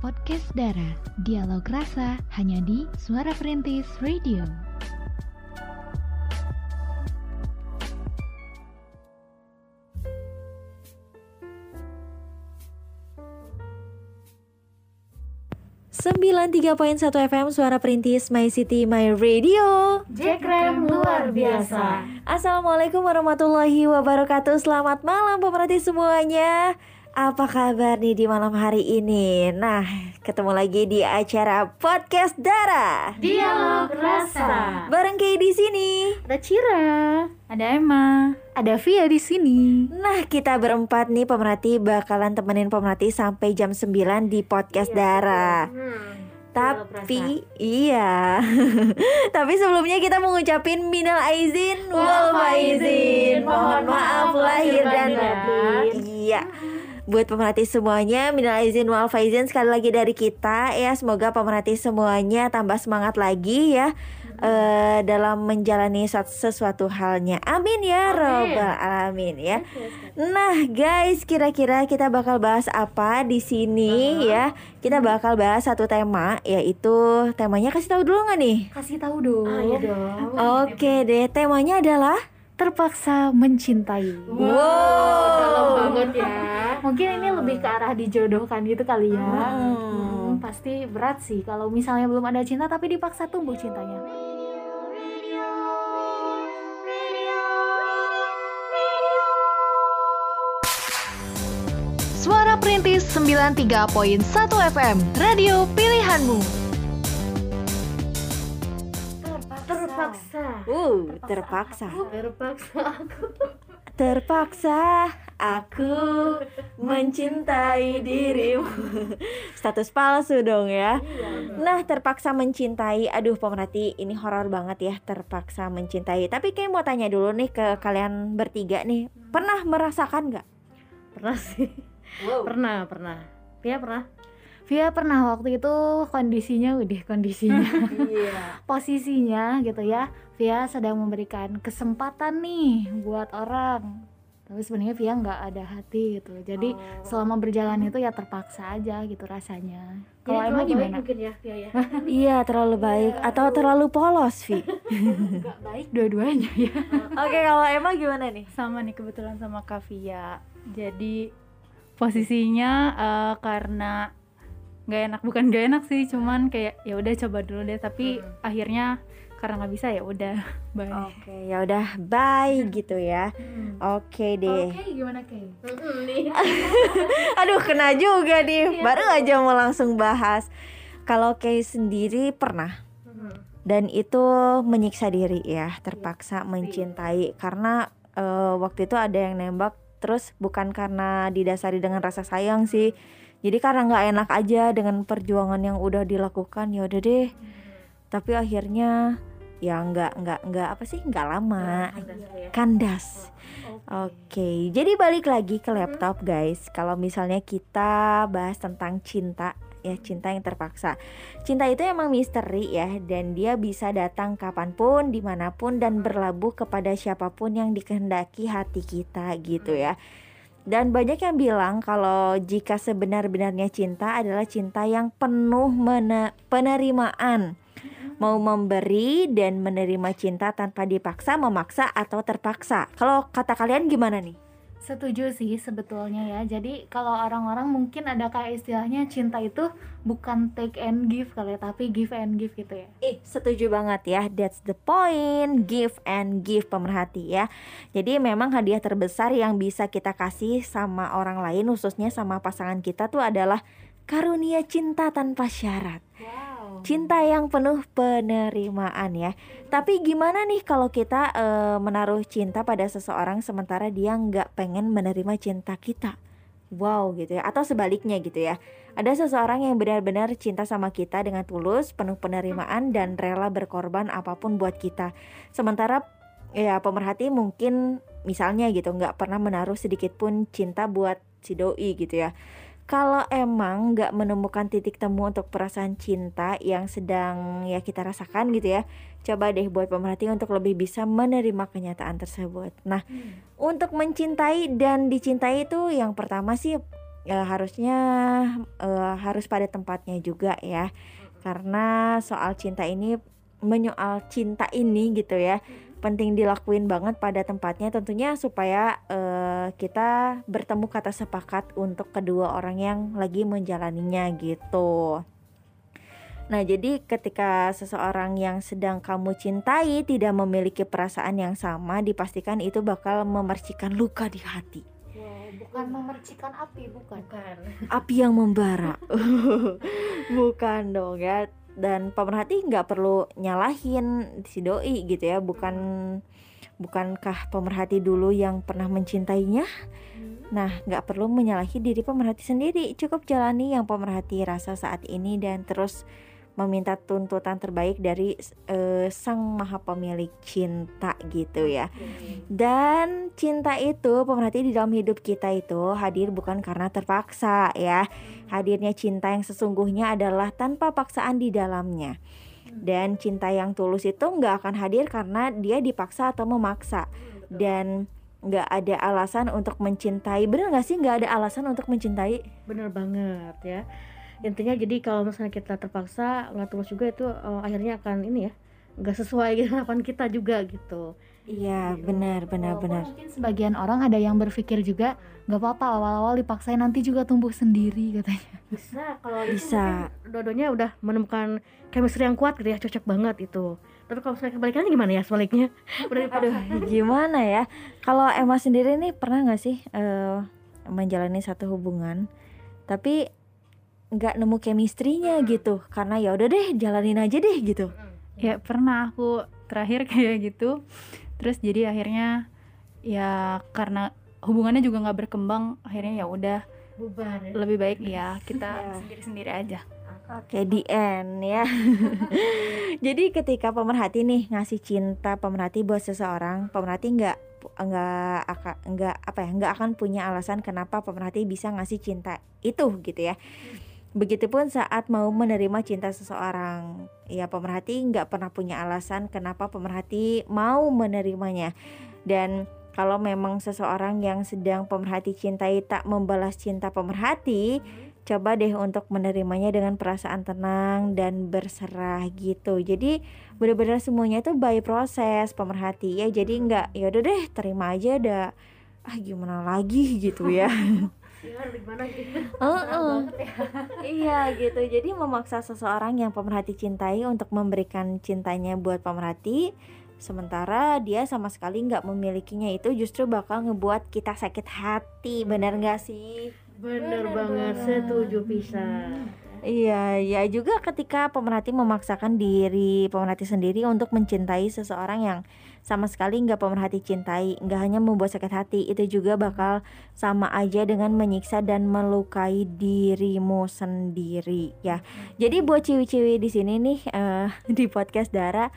podcast Dara. Dialog rasa hanya di Suara Perintis Radio. Sembilan tiga poin satu FM Suara Perintis My City My Radio Jekrem luar biasa Assalamualaikum warahmatullahi wabarakatuh Selamat malam pemerhati semuanya apa kabar nih di malam hari ini? Nah, ketemu lagi di acara podcast Dara. Dialog rasa. Bareng Kay di sini. Ada Cira, ada Emma, ada Via di sini. Nah, kita berempat nih pemerhati bakalan temenin pemerhati sampai jam 9 di podcast iya, Dara. Hmm. Tapi iya. Tapi sebelumnya kita mau ngucapin minal aizin wal faizin. Mohon maaf lahir dan batin. Iya buat pemerhati semuanya minal izin wal faizin sekali lagi dari kita ya. Semoga pemerhati semuanya tambah semangat lagi ya uh, dalam menjalani sesuatu halnya. Amin ya robbal alamin ya. Nah guys kira-kira kita bakal bahas apa di sini ya? Kita bakal bahas satu tema yaitu temanya kasih tahu dulu nggak nih? Kasih tahu dong, ah, iya dong. oke deh temanya adalah terpaksa mencintai. Wow, wow. dalam banget ya. Mungkin ini lebih ke arah dijodohkan gitu kali ya. Hmm. Hmm, pasti berat sih kalau misalnya belum ada cinta tapi dipaksa tumbuh cintanya. Suara Perintis 93.1 FM, radio pilihanmu. Uh, terpaksa. Terpaksa aku. Terpaksa aku mencintai dirimu. Status palsu dong ya. Iya, nah, terpaksa mencintai. Aduh, pemerhati, ini horor banget ya, terpaksa mencintai. Tapi kayak mau tanya dulu nih ke kalian bertiga nih, pernah merasakan nggak? Pernah sih. Wow. Pernah, pernah. Via pernah? Via pernah waktu itu kondisinya udah kondisinya. Iya. Posisinya gitu ya. Via sedang memberikan kesempatan nih buat orang. Tapi sebenarnya Via nggak ada hati gitu. Jadi oh. selama berjalan itu ya terpaksa aja gitu rasanya. Kalau emang gimana? mungkin ya Via ya? Iya terlalu baik. Ya, atau terlalu polos Vi? Nggak baik. Dua-duanya ya. Oke kalau emang gimana nih? Sama nih kebetulan sama Kak Via. Jadi posisinya uh, karena nggak enak. Bukan nggak enak sih cuman kayak ya udah coba dulu deh. Tapi hmm. akhirnya karena nggak bisa ya udah bye. Oke okay, ya udah bye gitu ya. Hmm. oke okay deh. Oke okay, gimana Kay? Aduh kena juga nih. Iya. baru aja mau langsung bahas. Kalau Kay sendiri pernah? Hmm. dan itu menyiksa diri ya terpaksa mencintai. Karena uh, waktu itu ada yang nembak terus bukan karena didasari dengan rasa sayang sih jadi karena nggak enak aja dengan perjuangan yang udah dilakukan ya udah deh. Tapi akhirnya ya nggak nggak nggak apa sih nggak lama. Kandas. Oke okay. jadi balik lagi ke laptop guys. Kalau misalnya kita bahas tentang cinta ya cinta yang terpaksa. Cinta itu emang misteri ya dan dia bisa datang kapan pun di mana pun dan berlabuh kepada siapa pun yang dikehendaki hati kita gitu ya dan banyak yang bilang kalau jika sebenar-benarnya cinta adalah cinta yang penuh penerimaan mau memberi dan menerima cinta tanpa dipaksa, memaksa atau terpaksa. Kalau kata kalian gimana nih? Setuju sih sebetulnya ya. Jadi kalau orang-orang mungkin ada kayak istilahnya cinta itu bukan take and give kali ya, tapi give and give gitu ya. Eh, setuju banget ya. That's the point. Give and give pemerhati ya. Jadi memang hadiah terbesar yang bisa kita kasih sama orang lain khususnya sama pasangan kita tuh adalah karunia cinta tanpa syarat. Wow cinta yang penuh penerimaan ya. Tapi gimana nih kalau kita e, menaruh cinta pada seseorang sementara dia nggak pengen menerima cinta kita? Wow gitu ya. Atau sebaliknya gitu ya. Ada seseorang yang benar-benar cinta sama kita dengan tulus, penuh penerimaan dan rela berkorban apa pun buat kita. Sementara ya pemerhati mungkin misalnya gitu nggak pernah menaruh sedikit pun cinta buat si doi gitu ya kalau emang nggak menemukan titik temu untuk perasaan cinta yang sedang ya kita rasakan gitu ya coba deh buat pemerhati untuk lebih bisa menerima kenyataan tersebut. Nah hmm. untuk mencintai dan dicintai itu yang pertama sih ya harusnya uh, harus pada tempatnya juga ya. Karena soal cinta ini menyoal cinta ini gitu ya penting dilakuin banget pada tempatnya tentunya supaya uh, kita bertemu kata sepakat untuk kedua orang yang lagi menjalaninya gitu. Nah, jadi ketika seseorang yang sedang kamu cintai tidak memiliki perasaan yang sama, dipastikan itu bakal memercikan luka di hati. bukan memercikan api, bukan. Bukan. Api yang membara. bukan dong ya. Dan pemerhati nggak perlu nyalahin si doi gitu ya, bukan bukankah pemerhati dulu yang pernah mencintainya? Hmm. Nah, nggak perlu menyalahi diri pemerhati sendiri, cukup jalani yang pemerhati rasa saat ini dan terus meminta tuntutan terbaik dari uh, sang maha pemilik cinta gitu ya. Dan cinta itu pemerhati di dalam hidup kita itu hadir bukan karena terpaksa ya. Hadirnya cinta yang sesungguhnya adalah tanpa paksaan di dalamnya. Dan cinta yang tulus itu nggak akan hadir karena dia dipaksa atau memaksa. Dan nggak ada alasan untuk mencintai bener nggak sih nggak ada alasan untuk mencintai bener banget ya intinya jadi kalau misalnya kita terpaksa nggak tulus juga itu uh, akhirnya akan ini ya nggak sesuai harapan kita juga gitu. Iya benar benar benar. mungkin sebagian orang ada yang berpikir juga nggak apa-apa awal-awal dipaksain nanti juga tumbuh sendiri katanya. Bisa kalau bisa. dodonya udah menemukan chemistry yang kuat gitu ya cocok banget itu. Tapi kalau misalnya kebalikannya gimana ya sebaliknya? Udah aduh gimana ya? Kalau Emma sendiri nih pernah nggak sih uh, menjalani satu hubungan? Tapi nggak nemu chemistry-nya gitu karena ya udah deh jalanin aja deh gitu ya pernah aku terakhir kayak gitu terus jadi akhirnya ya karena hubungannya juga nggak berkembang akhirnya ya udah bubar ya? lebih baik ya kita iya. sendiri-sendiri aja Oke di end ya. Jadi ketika pemerhati nih ngasih cinta pemerhati buat seseorang, pemerhati nggak nggak akan nggak apa ya nggak akan punya alasan kenapa pemerhati bisa ngasih cinta itu gitu ya. Begitupun saat mau menerima cinta seseorang, ya pemerhati nggak pernah punya alasan kenapa pemerhati mau menerimanya. Dan kalau memang seseorang yang sedang pemerhati cintai tak membalas cinta pemerhati, coba deh untuk menerimanya dengan perasaan tenang dan berserah gitu. Jadi benar-benar semuanya itu by proses pemerhati ya. Jadi nggak ya udah deh terima aja ada ah gimana lagi gitu ya. uh -uh. iya gitu. Jadi memaksa seseorang yang pemerhati cintai untuk memberikan cintanya buat pemerhati sementara dia sama sekali nggak memilikinya itu justru bakal ngebuat kita sakit hati. Benar nggak sih? Bener, banget. setuju pisah Iya, ya juga ketika pemerhati memaksakan diri pemerhati sendiri untuk mencintai seseorang yang sama sekali nggak pemerhati cintai, nggak hanya membuat sakit hati, itu juga bakal sama aja dengan menyiksa dan melukai dirimu sendiri ya. Jadi buat ciwi-ciwi di sini nih uh, di podcast Dara,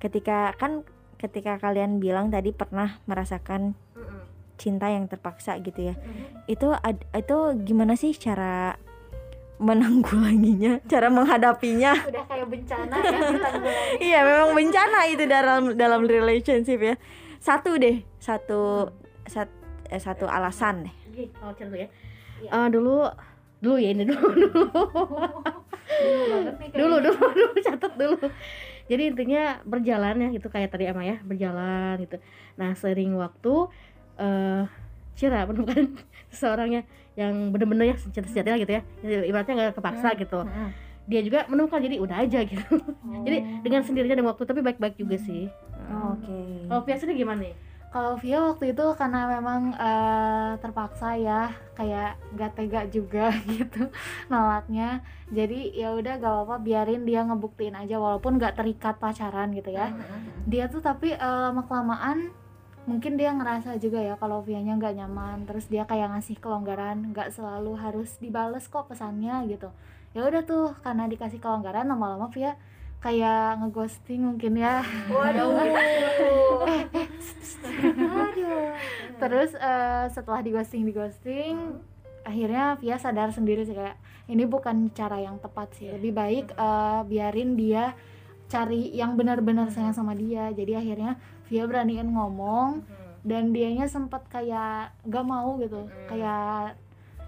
ketika kan ketika kalian bilang tadi pernah merasakan cinta yang terpaksa gitu ya, itu itu gimana sih cara menanggulanginya, cara menghadapinya. Udah kayak bencana ya Iya, memang bencana itu dalam dalam relationship ya. Satu deh, satu sat, eh, satu alasan deh. Oh, dulu ya. Uh, dulu dulu ya ini dulu dulu. dulu dulu dulu catat dulu. Jadi intinya berjalan ya gitu kayak tadi ama ya, berjalan gitu. Nah, sering waktu eh uh, Cira menemukan seseorangnya yang bener-bener ya cinta sejati gitu ya ibaratnya nggak kepaksa hmm. gitu hmm. dia juga menemukan jadi udah aja gitu oh. jadi dengan sendirinya dan waktu tapi baik-baik juga sih oh, oke okay. kalau biasanya gimana nih kalau Via waktu itu karena memang uh, terpaksa ya kayak gak tega juga gitu nolaknya jadi ya udah gak apa-apa biarin dia ngebuktiin aja walaupun gak terikat pacaran gitu ya dia tuh tapi uh, lama kelamaan mungkin dia ngerasa juga ya kalau Vianya nggak nyaman terus dia kayak ngasih kelonggaran nggak selalu harus dibales kok pesannya gitu. Ya udah tuh karena dikasih kelonggaran lama-lama Via kayak ngeghosting mungkin ya. Waduh. Terus uh, setelah dighosting dighosting akhirnya Via sadar sendiri sih kayak ini bukan cara yang tepat sih. Lebih baik uh, biarin dia cari yang benar-benar sayang sama dia. Jadi akhirnya dia beraniin ngomong hmm. dan dianya sempat kayak gak mau gitu. Hmm. kayak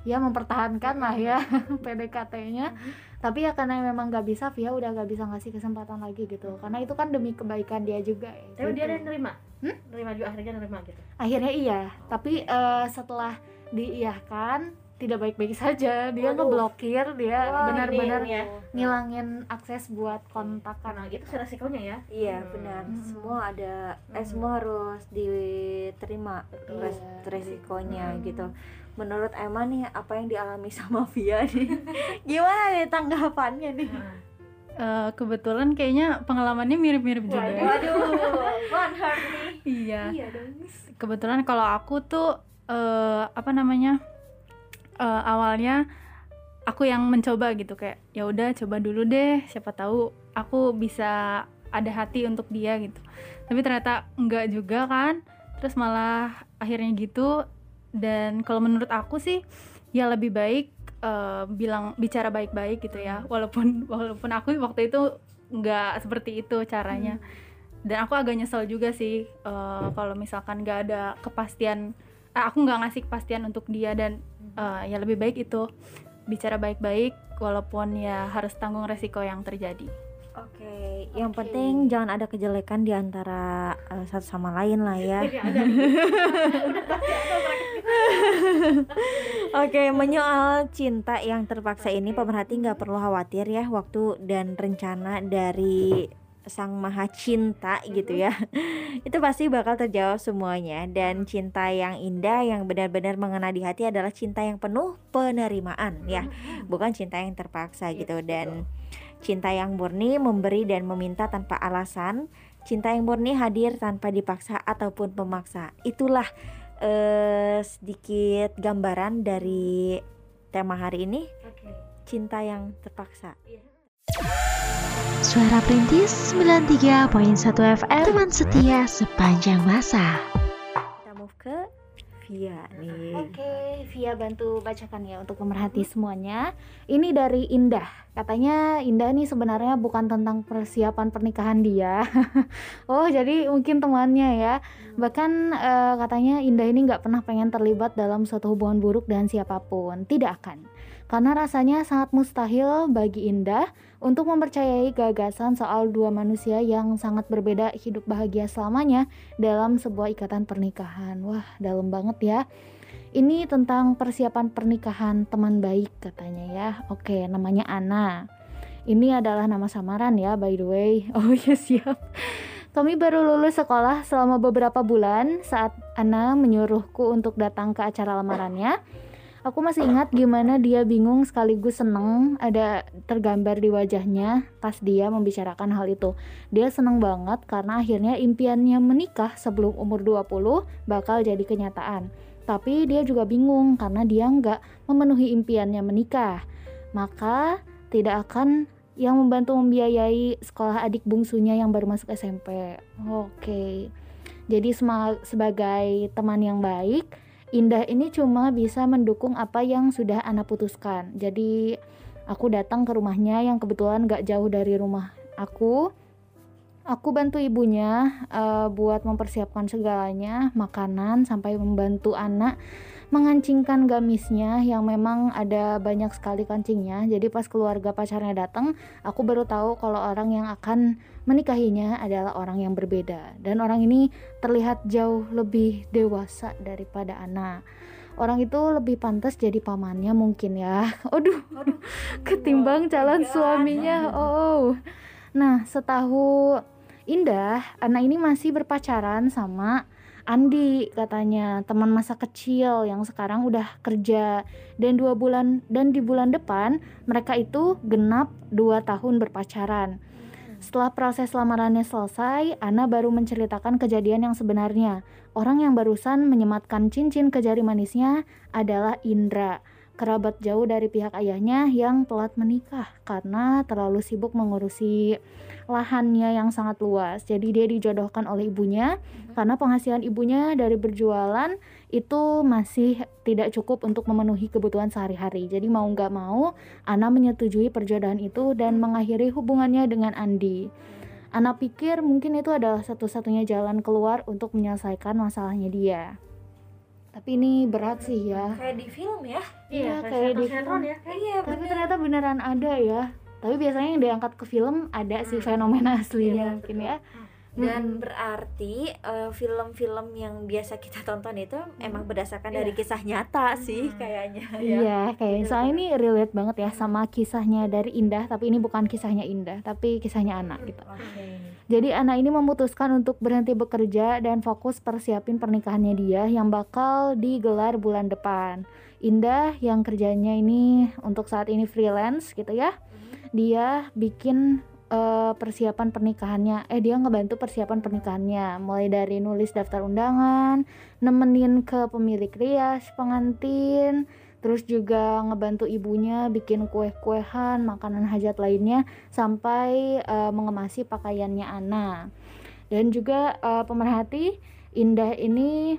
ya mempertahankan lah ya PDKT-nya tapi ya karena memang nggak bisa Via udah nggak bisa ngasih kesempatan lagi gitu. Karena itu kan demi kebaikan dia juga ya, tapi gitu. dia ada yang nerima? Hmm? nerima juga akhirnya nerima gitu? Akhirnya iya. Tapi eh, setelah diiyahkan tidak baik-baik saja dia Waduh. ngeblokir dia benar-benar ya. ngilangin akses buat kontakan nah gitu sih resikonya ya Iya Hmm. benar. Hmm. Semua ada eh Hmm. semua harus diterima res- Iya. resikonya Hmm. gitu. Menurut Emma nih apa yang dialami sama Via nih? Gimana nih tanggapannya nih? Nah. Eh, kebetulan kayaknya pengalamannya mirip-mirip juga. Waduh, one heart nih. Iya. iya dong Kebetulan kalau aku tuh eh, apa namanya? Eh, awalnya aku yang mencoba gitu kayak ya udah coba dulu deh, siapa tahu aku bisa ada hati untuk dia gitu. Tapi ternyata enggak juga kan. Terus malah akhirnya gitu dan kalau menurut aku sih ya lebih baik eh, bilang bicara baik-baik gitu ya. Walaupun walaupun aku waktu itu nggak seperti itu caranya dan aku agak nyesel juga sih eh, kalau misalkan nggak ada kepastian aku nggak ngasih kepastian untuk dia dan eh, ya lebih baik itu bicara baik-baik walaupun ya harus tanggung resiko yang terjadi. Oke, yang penting jangan ada kejelekan di antara eh, satu sama lain lah ya. Ada. Oke, menyoal cinta yang terpaksa ini pemerhati nggak perlu khawatir ya waktu dan rencana dari sang maha cinta gitu ya. Itu pasti bakal terjawab semuanya. Dan cinta yang indah yang benar-benar mengena di hati adalah cinta yang penuh penerimaan ya. Bukan cinta yang terpaksa gitu. dan cinta yang murni memberi dan meminta tanpa alasan. Cinta yang murni hadir tanpa dipaksa ataupun pemaksa itulah eh, sedikit gambaran dari tema hari ini. Cinta yang terpaksa Suara Perintis 93.1 FM Teman setia sepanjang masa kita move ke Via nih Oke, Via bantu bacakan ya untuk pemerhati semuanya. Ini dari Indah. Katanya Indah nih sebenarnya bukan tentang persiapan pernikahan dia. oh, jadi mungkin temannya ya. Bahkan eh, katanya Indah ini nggak pernah pengen terlibat dalam suatu hubungan buruk dengan siapa pun. Tidak akan. Karena rasanya sangat mustahil bagi Indah untuk mempercayai gagasan soal dua manusia yang sangat berbeda hidup bahagia selamanya dalam sebuah ikatan pernikahan. Wah, dalam banget ya. Ini tentang persiapan pernikahan teman baik katanya ya. Oke, namanya Ana. Ini adalah nama samaran ya, by the way. Oh ya siap. Kami baru lulus sekolah selama beberapa bulan saat Ana menyuruhku untuk datang ke acara lamarannya. Aku masih ingat gimana dia bingung sekaligus seneng ada tergambar di wajahnya pas dia membicarakan hal itu. Dia seneng banget karena akhirnya impiannya menikah sebelum umur 20 bakal jadi kenyataan. Tapi dia juga bingung karena dia nggak memenuhi impiannya menikah. Maka tidak akan yang membantu membiayai sekolah adik bungsunya yang baru masuk SMP. Oke. Jadi sebagai teman yang baik, Indah ini cuma bisa mendukung apa yang sudah Ana putuskan. Jadi aku datang ke rumahnya yang kebetulan gak jauh dari rumah aku. Aku bantu ibunya eh, buat mempersiapkan segalanya, makanan sampai membantu anak mengancingkan gamisnya yang memang ada banyak sekali kancingnya. Jadi pas keluarga pacarnya datang, aku baru tahu kalau orang yang akan menikahinya adalah orang yang berbeda dan orang ini terlihat jauh lebih dewasa daripada Ana. Orang itu lebih pantas jadi pamannya mungkin ya. Aduh, ketimbang calon suaminya. Oh. Nah, setahu Indah, Ana ini masih berpacaran sama Andi katanya teman masa kecil yang sekarang udah kerja dan dua bulan dan di bulan depan mereka itu genap dua tahun berpacaran. Setelah proses lamarannya selesai, Ana baru menceritakan kejadian yang sebenarnya. Orang yang barusan menyematkan cincin ke jari manisnya adalah Indra, kerabat jauh dari pihak ayahnya yang telat menikah karena terlalu sibuk mengurusi lahannya yang sangat luas. Jadi dia dijodohkan oleh ibunya karena penghasilan ibunya dari berjualan itu masih tidak cukup untuk memenuhi kebutuhan sehari-hari. Jadi mau nggak mau, Ana menyetujui perjodohan itu dan mengakhiri hubungannya dengan Andi. Ana pikir mungkin itu adalah satu-satunya jalan keluar untuk menyelesaikan masalahnya dia. tapi ini berat sih ya kayak di film ya iya kayak di film ya iya tapi ternyata beneran ada ya tapi biasanya yang diangkat ke film ada sih fenomena aslinya mungkin ya dan berarti eh, film-film yang biasa kita tonton itu emang berdasarkan dari kisah nyata sih kayaknya ya. Iya, kayak soalnya ini relate banget ya sama kisahnya dari Indah, tapi ini bukan kisahnya Indah, tapi kisahnya anak gitu. Oke. Jadi anak ini memutuskan untuk berhenti bekerja dan fokus persiapin pernikahannya dia yang bakal digelar bulan depan. Indah yang kerjanya ini untuk saat ini freelance gitu ya. Dia bikin eh, persiapan pernikahannya. Eh dia ngebantu persiapan pernikahannya, mulai dari nulis daftar undangan, nemenin ke pemilik rias, pengantin, terus juga ngebantu ibunya bikin kue-kuehan, makanan hajat lainnya sampai eh, mengemasi pakaiannya Ana. Dan juga eh, pemerhati Indah ini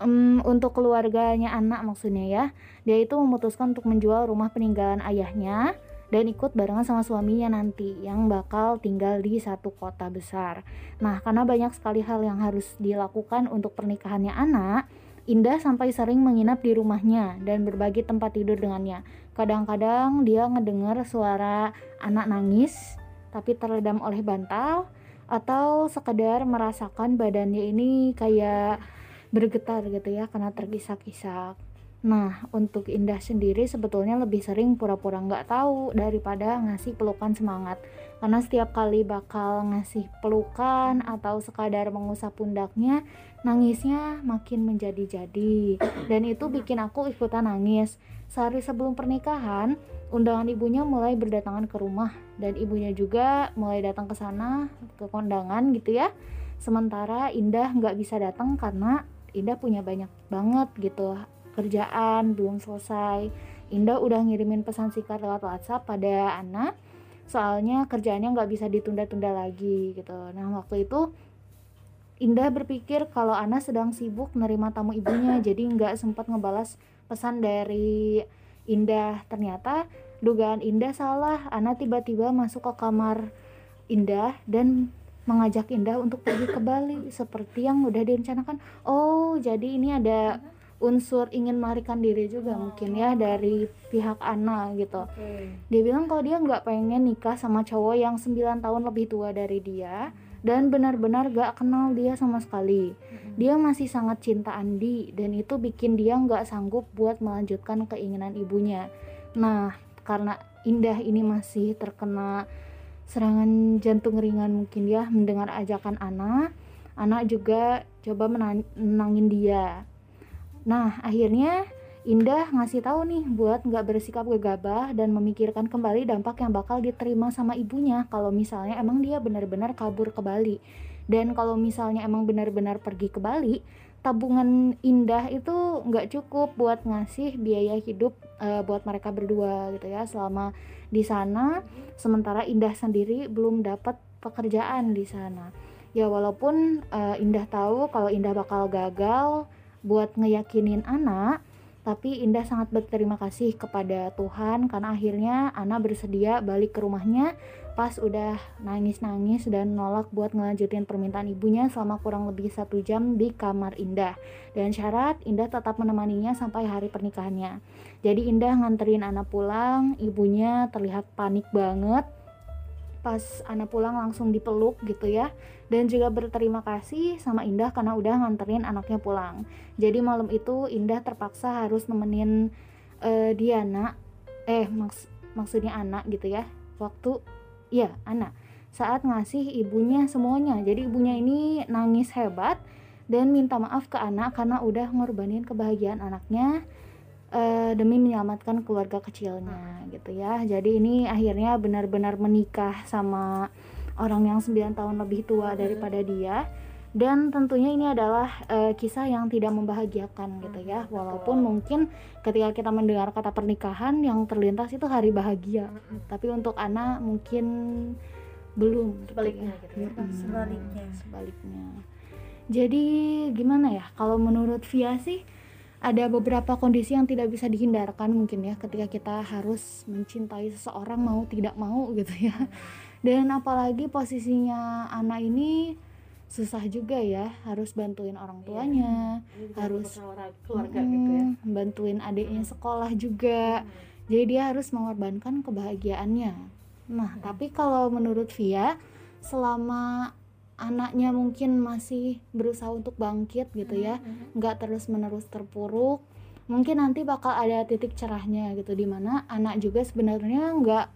em, untuk keluarganya anak maksudnya ya. Dia itu memutuskan untuk menjual rumah peninggalan ayahnya dan ikut barengan sama suaminya nanti yang bakal tinggal di satu kota besar. Nah, karena banyak sekali hal yang harus dilakukan untuk pernikahannya anak, Indah sampai sering menginap di rumahnya dan berbagi tempat tidur dengannya. Kadang-kadang dia ngedengar suara anak nangis tapi terredam oleh bantal atau sekedar merasakan badannya ini kayak bergetar gitu ya karena tergisak-gisak. Nah, untuk Indah sendiri sebetulnya lebih sering pura-pura nggak tahu daripada ngasih pelukan semangat. Karena setiap kali bakal ngasih pelukan atau sekadar mengusap pundaknya, nangisnya makin menjadi-jadi. Dan itu bikin aku ikutan nangis. Sehari sebelum pernikahan, undangan ibunya mulai berdatangan ke rumah dan ibunya juga mulai datang ke sana ke kondangan gitu ya. Sementara Indah nggak bisa datang karena Indah punya banyak banget gitu kerjaan belum selesai. Indah udah ngirimin pesan singkat lewat WhatsApp pada Ana soalnya kerjaannya nggak bisa ditunda-tunda lagi gitu. Nah waktu itu Indah berpikir kalau Ana sedang sibuk menerima tamu ibunya jadi nggak sempat ngebalas pesan dari Indah. Ternyata dugaan Indah salah. Ana tiba-tiba masuk ke kamar Indah dan mengajak Indah untuk pergi ke Bali seperti yang udah direncanakan. Oh, jadi ini ada unsur ingin melarikan diri juga mungkin ya dari pihak Ana gitu. Dia bilang kalau dia nggak pengen nikah sama cowok yang 9 tahun lebih tua dari dia dan benar-benar gak kenal dia sama sekali. Dia masih sangat cinta Andi dan itu bikin dia nggak sanggup buat melanjutkan keinginan ibunya. Nah, karena Indah ini masih terkena serangan jantung ringan mungkin ya mendengar ajakan Ana, Ana juga coba menan- menangin dia. Nah, akhirnya Indah ngasih tahu nih buat nggak bersikap gegabah dan memikirkan kembali dampak yang bakal diterima sama ibunya kalau misalnya emang dia benar-benar kabur ke Bali. Dan kalau misalnya emang benar-benar pergi ke Bali, tabungan Indah itu nggak cukup buat ngasih biaya hidup eh, buat mereka berdua gitu ya selama di sana. Sementara Indah sendiri belum dapat pekerjaan di sana. Ya walaupun eh, Indah tahu kalau Indah bakal gagal buat ngeyakinin anak, tapi Indah sangat berterima kasih kepada Tuhan karena akhirnya Ana bersedia balik ke rumahnya pas udah nangis-nangis dan nolak buat ngelanjutin permintaan ibunya selama kurang lebih satu jam di kamar Indah. Dan syarat Indah tetap menemaninya sampai hari pernikahannya. Jadi Indah nganterin Ana pulang ibunya terlihat panik banget. Pas Ana pulang langsung dipeluk gitu ya dan juga berterima kasih sama Indah karena udah nganterin anaknya pulang. Jadi malam itu Indah terpaksa harus nemenin eh, Diana eh maks maksudnya anak gitu ya waktu iya anak saat ngasih ibunya semuanya. Jadi ibunya ini nangis hebat dan minta maaf ke anak karena udah ngorbanin kebahagiaan anaknya eh, demi menyelamatkan keluarga kecilnya gitu ya. Jadi ini akhirnya benar-benar menikah sama orang yang 9 tahun lebih tua daripada dia. Dan tentunya ini adalah eh, kisah yang tidak membahagiakan gitu ya. walaupun mungkin ketika kita mendengar kata pernikahan yang terlintas itu hari bahagia. Tapi untuk Ana mungkin belum gitu Sebaliknya ya. gitu ya. Sebaliknya. sebaliknya. Jadi gimana ya? Kalau menurut Via sih ada beberapa kondisi yang tidak bisa dihindarkan mungkin ya. Ketika kita harus mencintai seseorang mau tidak mau gitu ya dan apalagi posisinya anak ini susah juga ya harus bantuin orang iya. tuanya iya. harus keluarga hmm, gitu ya bantuin adiknya sekolah juga hmm. jadi dia harus mengorbankan kebahagiaannya nah hmm. tapi kalau menurut Via selama anaknya mungkin masih berusaha untuk bangkit gitu ya nggak terus menerus terpuruk mungkin nanti bakal ada titik cerahnya gitu di mana anak juga sebenarnya nggak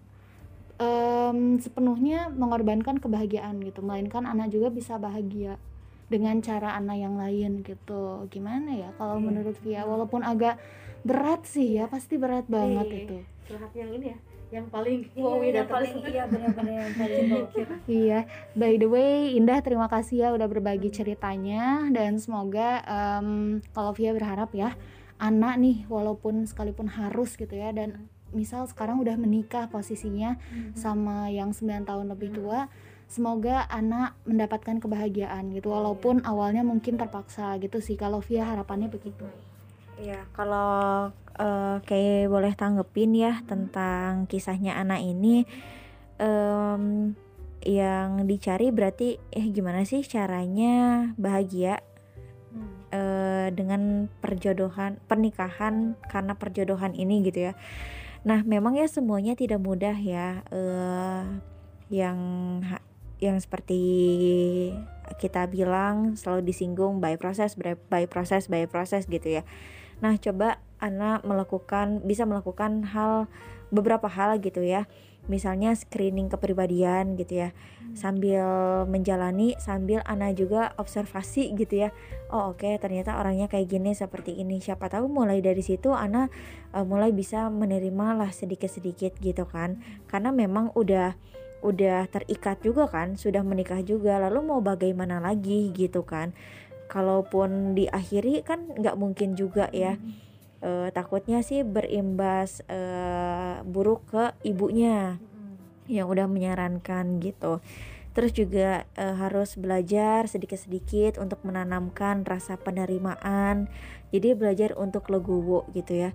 um, sepenuhnya mengorbankan kebahagiaan gitu. Melainkan anak juga bisa bahagia dengan cara anak yang lain gitu. Gimana ya? Kalau hmm. menurut Via walaupun agak berat sih ya pasti berat banget iya. itu. curhat yang ini ya yang paling iya, wow yang paling iya benar-benar yang paling iya. By the way Indah terima kasih ya udah berbagi ceritanya. Dan semoga um, kalau Via berharap ya anak nih walaupun sekalipun harus gitu ya dan misal sekarang udah menikah posisinya hmm. sama yang 9 tahun lebih hmm. tua semoga anak mendapatkan kebahagiaan gitu walaupun yeah. awalnya mungkin terpaksa gitu sih kalau Via harapannya begitu Iya, kalau uh, kayak boleh tanggepin ya tentang kisahnya anak ini um, yang dicari berarti eh gimana sih caranya bahagia hmm. uh, dengan perjodohan pernikahan karena perjodohan ini gitu ya Nah, memang ya semuanya tidak mudah ya. Uh, yang yang seperti kita bilang selalu disinggung by process, by process, by process gitu ya. Nah, coba anak melakukan bisa melakukan hal beberapa hal gitu ya misalnya screening kepribadian gitu ya. Hmm. sambil menjalani sambil Ana juga observasi gitu ya. Oh oke okay, ternyata orangnya kayak gini seperti ini. Siapa tahu mulai dari situ Ana uh, mulai bisa menerima lah sedikit-sedikit gitu kan. Karena memang udah udah terikat juga kan sudah menikah juga. Lalu mau bagaimana lagi gitu kan. Kalaupun diakhiri kan nggak mungkin juga ya. Hmm uh, takutnya sih berimbas uh, buruk ke ibunya yang udah menyarankan gitu. Terus juga uh, harus belajar sedikit-sedikit untuk menanamkan rasa penerimaan. Jadi belajar untuk legowo gitu ya.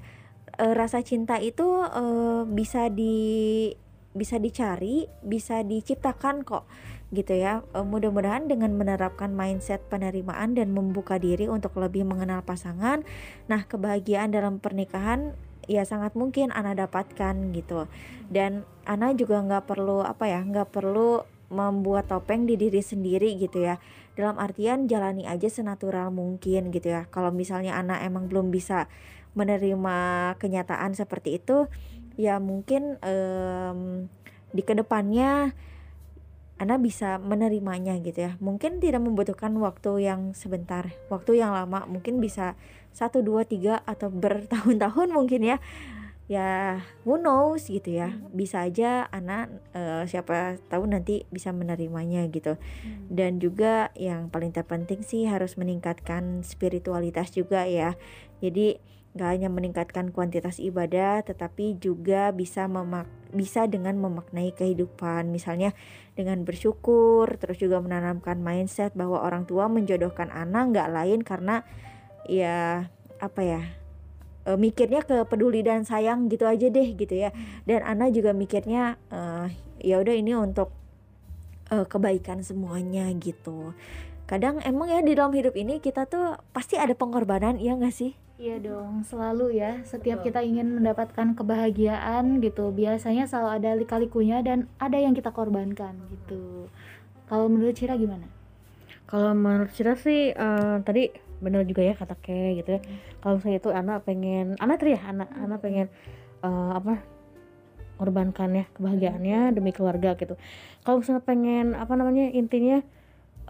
Uh, rasa cinta itu uh, bisa di bisa dicari bisa diciptakan kok gitu ya. E, mudah-mudahan dengan menerapkan mindset penerimaan dan membuka diri untuk lebih mengenal pasangan nah kebahagiaan dalam pernikahan ya sangat mungkin Ana dapatkan gitu. Dan Ana juga nggak perlu apa ya nggak perlu membuat topeng di diri sendiri gitu ya. Dalam artian jalani aja senatural mungkin gitu ya. Kalau misalnya Ana emang belum bisa menerima kenyataan seperti itu ya mungkin um, di ke depannya anda bisa menerimanya gitu ya. Mungkin tidak membutuhkan waktu yang sebentar, waktu yang lama, mungkin bisa satu dua tiga atau bertahun-tahun mungkin ya. Ya, who knows gitu ya. Hmm. Bisa aja anak uh, siapa tahu nanti bisa menerimanya gitu. Hmm. Dan juga yang paling terpenting sih harus meningkatkan spiritualitas juga ya. Jadi gak hanya meningkatkan kuantitas ibadah tetapi juga bisa memak bisa dengan memaknai kehidupan. Misalnya dengan bersyukur terus juga menanamkan mindset bahwa orang tua menjodohkan anak nggak lain karena ya apa ya e, mikirnya ke peduli dan sayang gitu aja deh gitu ya. Dan anak juga mikirnya e, ya udah ini untuk e, kebaikan semuanya gitu. Kadang emang ya di dalam hidup ini kita tuh pasti ada pengorbanan iya gak sih Iya dong, selalu ya. Setiap kita ingin mendapatkan kebahagiaan gitu, biasanya selalu ada lika-likunya dan ada yang kita korbankan gitu. Kalau menurut Cira gimana? Kalau menurut Cira sih uh, tadi benar juga ya kata Ke gitu ya. Hmm. Kalau saya itu anak pengen, anak teri ya, anak hmm. anak pengen uh, apa? korbankan ya kebahagiaannya demi keluarga gitu. Kalau misalnya pengen apa namanya intinya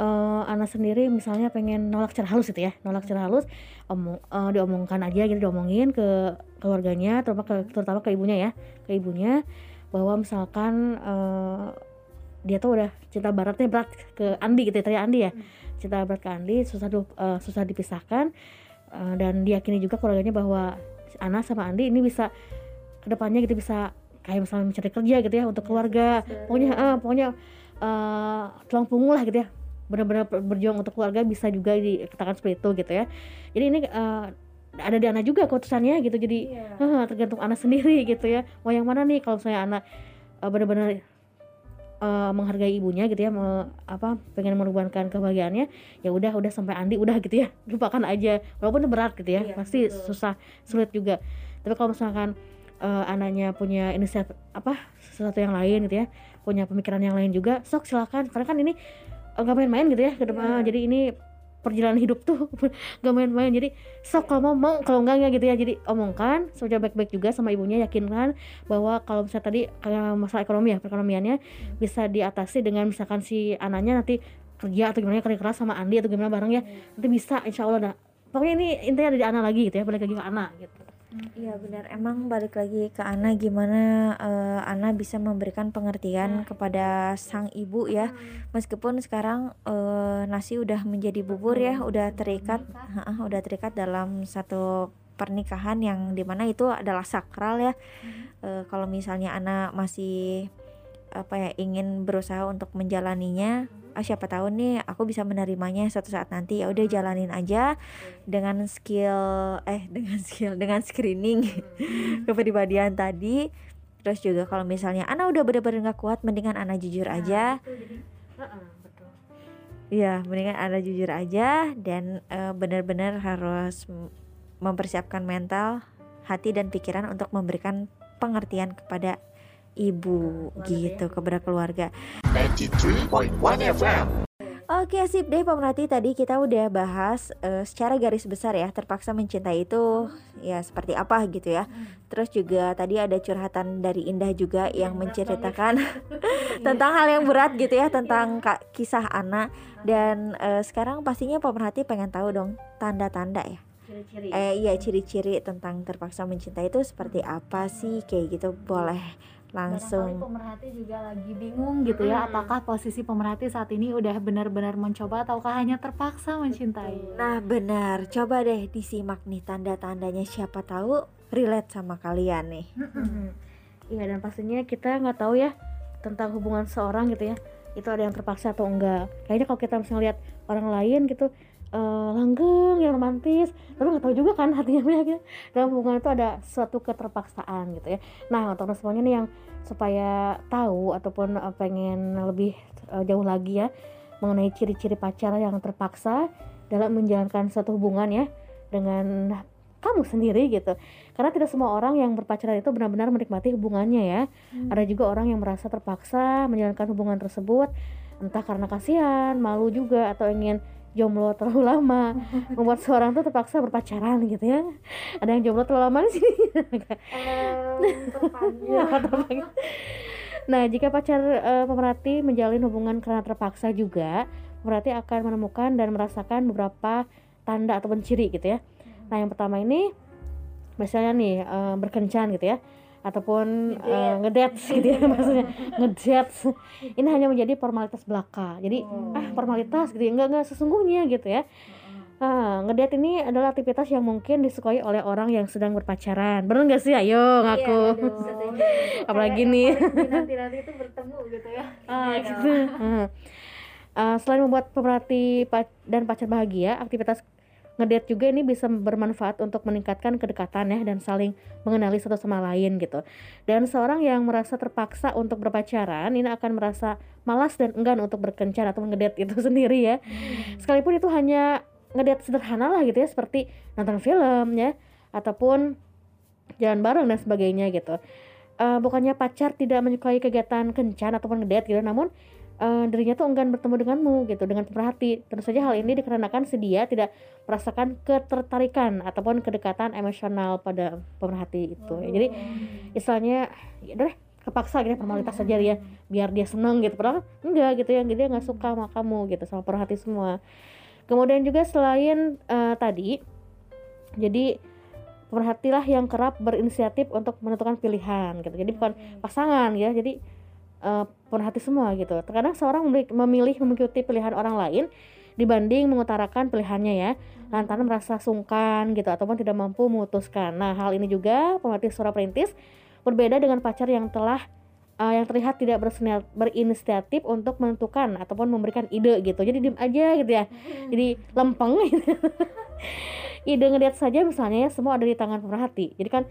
uh, anak sendiri misalnya pengen nolak secara halus gitu ya nolak secara halus omong uh, diomongkan aja gitu diomongin ke keluarganya terutama ke terutama ke ibunya ya ke ibunya bahwa misalkan uh, dia tuh udah cinta baratnya berat ke Andi gitu ya Andi ya hmm. cinta berat ke Andi susah uh, susah dipisahkan uh, dan diyakini juga keluarganya bahwa anak sama Andi ini bisa ke depannya gitu bisa kayak misalnya mencari kerja gitu ya untuk keluarga pokoknya uh, pokoknya uh, tulang punggung lah gitu ya benar-benar berjuang untuk keluarga bisa juga dikatakan seperti itu gitu ya. Jadi ini uh, ada di anak juga keputusannya gitu. Jadi yeah. Iya. uh, tergantung anak sendiri gitu ya. Mau yang mana nih kalau saya anak uh, benar-benar uh, menghargai ibunya gitu ya me, apa pengen mengorbankan kebahagiaannya ya udah udah sampai Andi udah gitu ya. Lupakan aja. Walaupun berat gitu ya. Iya, pasti betul. susah sulit juga. Tapi kalau misalkan uh, anaknya punya inisiatif apa sesuatu yang lain gitu ya punya pemikiran yang lain juga sok silakan. Karena kan ini nggak main-main gitu ya ke depan yeah. jadi ini perjalanan hidup tuh gak main-main jadi sok kalau mau mau kalau enggak enggak gitu ya jadi omongkan saja baik-baik juga sama ibunya yakinkan bahwa kalau misalnya tadi masalah ekonomi ya perekonomiannya hmm. bisa diatasi dengan misalkan si anaknya nanti kerja atau gimana kerja keras sama Andi atau gimana bareng ya hmm. nanti bisa insya Allah dah pokoknya ini intinya ada di anak lagi gitu ya balik lagi ke anak gitu Iya benar. Emang balik lagi ke Ana gimana uh, Ana bisa memberikan pengertian kepada sang ibu ya. Meskipun sekarang uh, nasi udah menjadi bubur ya, udah terikat, uh, udah terikat dalam satu pernikahan yang di mana itu adalah sakral ya. Uh, kalau misalnya Ana masih apa ya ingin berusaha untuk menjalaninya ah siapa tahu nih aku bisa menerimanya suatu saat nanti. Ya udah jalanin aja dengan skill eh dengan skill dengan screening hmm. kepribadian tadi. Terus juga kalau misalnya Ana udah bener-bener nggak kuat mendingan Ana jujur nah, aja. Iya, mendingan Ana jujur aja dan uh, benar-benar harus mempersiapkan mental, hati dan pikiran untuk memberikan pengertian kepada ibu gitu kepada keluarga. 93.1 FM. Oke sip deh pemerhati tadi kita udah bahas uh, secara garis besar ya terpaksa mencintai itu ya seperti apa gitu ya. Terus juga tadi ada curhatan dari Indah juga yang menceritakan tentang hal yang berat gitu ya tentang kak, kisah anak dan uh, sekarang pastinya pemerhati pengen tahu dong tanda-tanda ya. Ciri-ciri. Eh iya ciri-ciri tentang terpaksa mencintai itu seperti apa sih kayak gitu boleh langsung. pemerhati juga lagi bingung gitu ya hmm. apakah posisi pemerhati saat ini udah benar-benar mencoba ataukah hanya terpaksa mencintai? Nah benar. Coba deh disimak nih tanda-tandanya. Siapa tahu relate sama kalian nih. Iya dan pastinya kita nggak tahu ya tentang hubungan seorang gitu ya itu ada yang terpaksa atau enggak. Kayaknya kalau kita misalnya lihat orang lain gitu uh, langgeng yang romantis. Tapi nggak tahu juga kan hatinya mereka dalam hubungan itu ada suatu keterpaksaan gitu ya. Nah untuk semuanya nih yang supaya tahu ataupun uh, pengen lebih uh, jauh lagi ya mengenai ciri-ciri pacar yang terpaksa dalam menjalankan suatu hubungan ya dengan kamu sendiri gitu. Karena tidak semua orang yang berpacaran itu benar-benar menikmati hubungannya ya. Hmm. ada juga orang yang merasa terpaksa menjalankan hubungan tersebut entah karena kasihan malu juga atau ingin jomblo terlalu lama. Membuat seorang tuh terpaksa berpacaran gitu ya. Ada yang jomblo terlalu lama di sini. Nah jika pacar uh, pemerhati menjalin hubungan karena terpaksa juga pemerhati akan menemukan dan merasakan beberapa tanda atau ciri gitu ya. Nah yang pertama ini misalnya nih uh, berkencan gitu ya ataupun uh, ngedate gitu ya maksudnya ngedate ini hanya menjadi formalitas belaka jadi oh. ah formalitas gitu ya enggak enggak sesungguhnya gitu ya Ah, ngedate ini adalah aktivitas yang mungkin disukai oleh orang yang sedang berpacaran. Benar nggak sih? Ayo iya, ngaku. Iya, Apalagi nih. Nanti nanti itu bertemu gitu ya. Ah, gitu. Uh, selain membuat pemerhati dan pacar bahagia, aktivitas ngedate juga ini bisa bermanfaat untuk meningkatkan kedekatan ya dan saling mengenali satu sama lain gitu. Dan seorang yang merasa terpaksa untuk berpacaran ini akan merasa malas dan enggan untuk berkencan atau ngedate itu sendiri ya. Hmm. Sekalipun itu hanya ngedate sederhana lah gitu ya seperti nonton film ya ataupun jalan bareng dan sebagainya gitu. Uh, bukannya pacar tidak menyukai kegiatan kencan ataupun ngedate gitu namun uh, dirinya tuh enggan bertemu denganmu gitu dengan pemerhati. Tentu saja hal ini dikarenakan si dia tidak merasakan ketertarikan ataupun kedekatan emosional pada pemerhati itu. Ya, jadi istilahnya ya deh kepaksa gitu ya, formalitas saja dia biar dia seneng gitu. Padahal enggak gitu ya dia nggak suka sama kamu gitu sama pemerhati semua. Kemudian juga selain uh, tadi jadi pemerhatilah yang kerap berinisiatif untuk menentukan pilihan gitu. Jadi bukan pasangan ya jadi uh, hati semua gitu. Terkadang seorang memilih mengikuti pilihan orang lain dibanding mengutarakan pilihannya ya lantaran merasa sungkan gitu ataupun tidak mampu memutuskan. Nah hal ini juga pemerhati suara perintis berbeda dengan pacar yang telah uh, yang terlihat tidak berinisiatif untuk menentukan ataupun memberikan ide gitu. Jadi diem aja gitu ya. Jadi lempeng gitu. ide ngeliat saja misalnya ya semua ada di tangan pemerhati. Jadi kan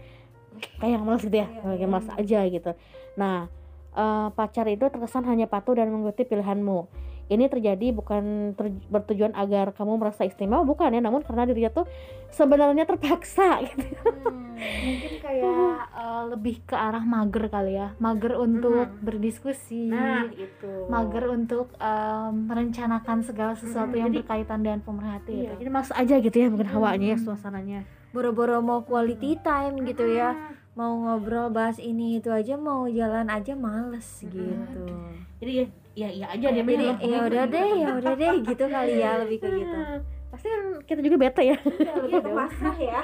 kayak malas gitu ya, kayak malas aja gitu. Nah uh, pacar itu terkesan hanya patuh dan mengikuti pilihanmu. Ini terjadi bukan ter bertujuan agar kamu merasa istimewa bukan ya. Namun karena dirinya tuh sebenarnya terpaksa gitu. Hmm, mungkin kayak uh, lebih ke arah mager kali ya. Mager untuk hmm. berdiskusi. Nah itu mager untuk um, merencanakan segala sesuatu hmm, yang jadi, berkaitan dengan pemerhati iya, jadi masuk aja gitu ya mungkin hawanya ya suasananya. Boro-boro mau quality time gitu ya mau ngobrol bahas ini itu aja mau jalan aja males gitu jadi ya ya iya aja dia jadi ya udah deh ya udah deh gitu kali ya lebih ke gitu pasti kan kita juga bete ya, ya lebih pasrah ya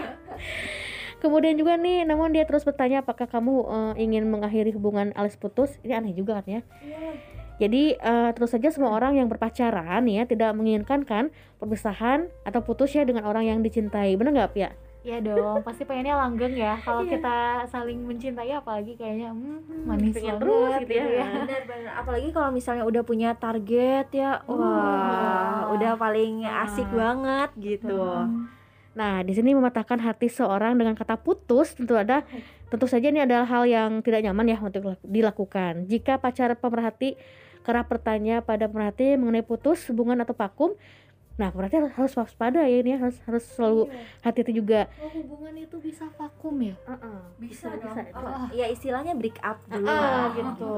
Kemudian juga nih, namun dia terus bertanya apakah kamu uh, ingin mengakhiri hubungan alias putus? Ini aneh juga kan ya. Yeah. Jadi uh, terus saja semua orang yang berpacaran ya tidak menginginkan kan perpisahan atau putus ya dengan orang yang dicintai. Benar nggak Pia? Iya dong, pasti pengennya langgeng ya. Kalau iya. kita saling mencintai apalagi kayaknya hmm, manis banget terus gitu ya. ya. Benar-benar. Apalagi kalau misalnya udah punya target ya, wah, wah udah paling asik banget gitu. Hmm. Nah, di sini mematahkan hati seorang dengan kata putus tentu ada tentu saja ini adalah hal yang tidak nyaman ya untuk dilakukan. Jika pacar pemerhati kerap bertanya pada pemerhati mengenai putus, hubungan atau vakum, Nah, berarti harus, waspada ya ini ya. harus harus selalu iya. hati-hati juga. Oh, hubungan itu bisa vakum ya? Uh -uh. Bisa, bisa, bisa. Oh, ya istilahnya break up dulu uh, uh, gitu.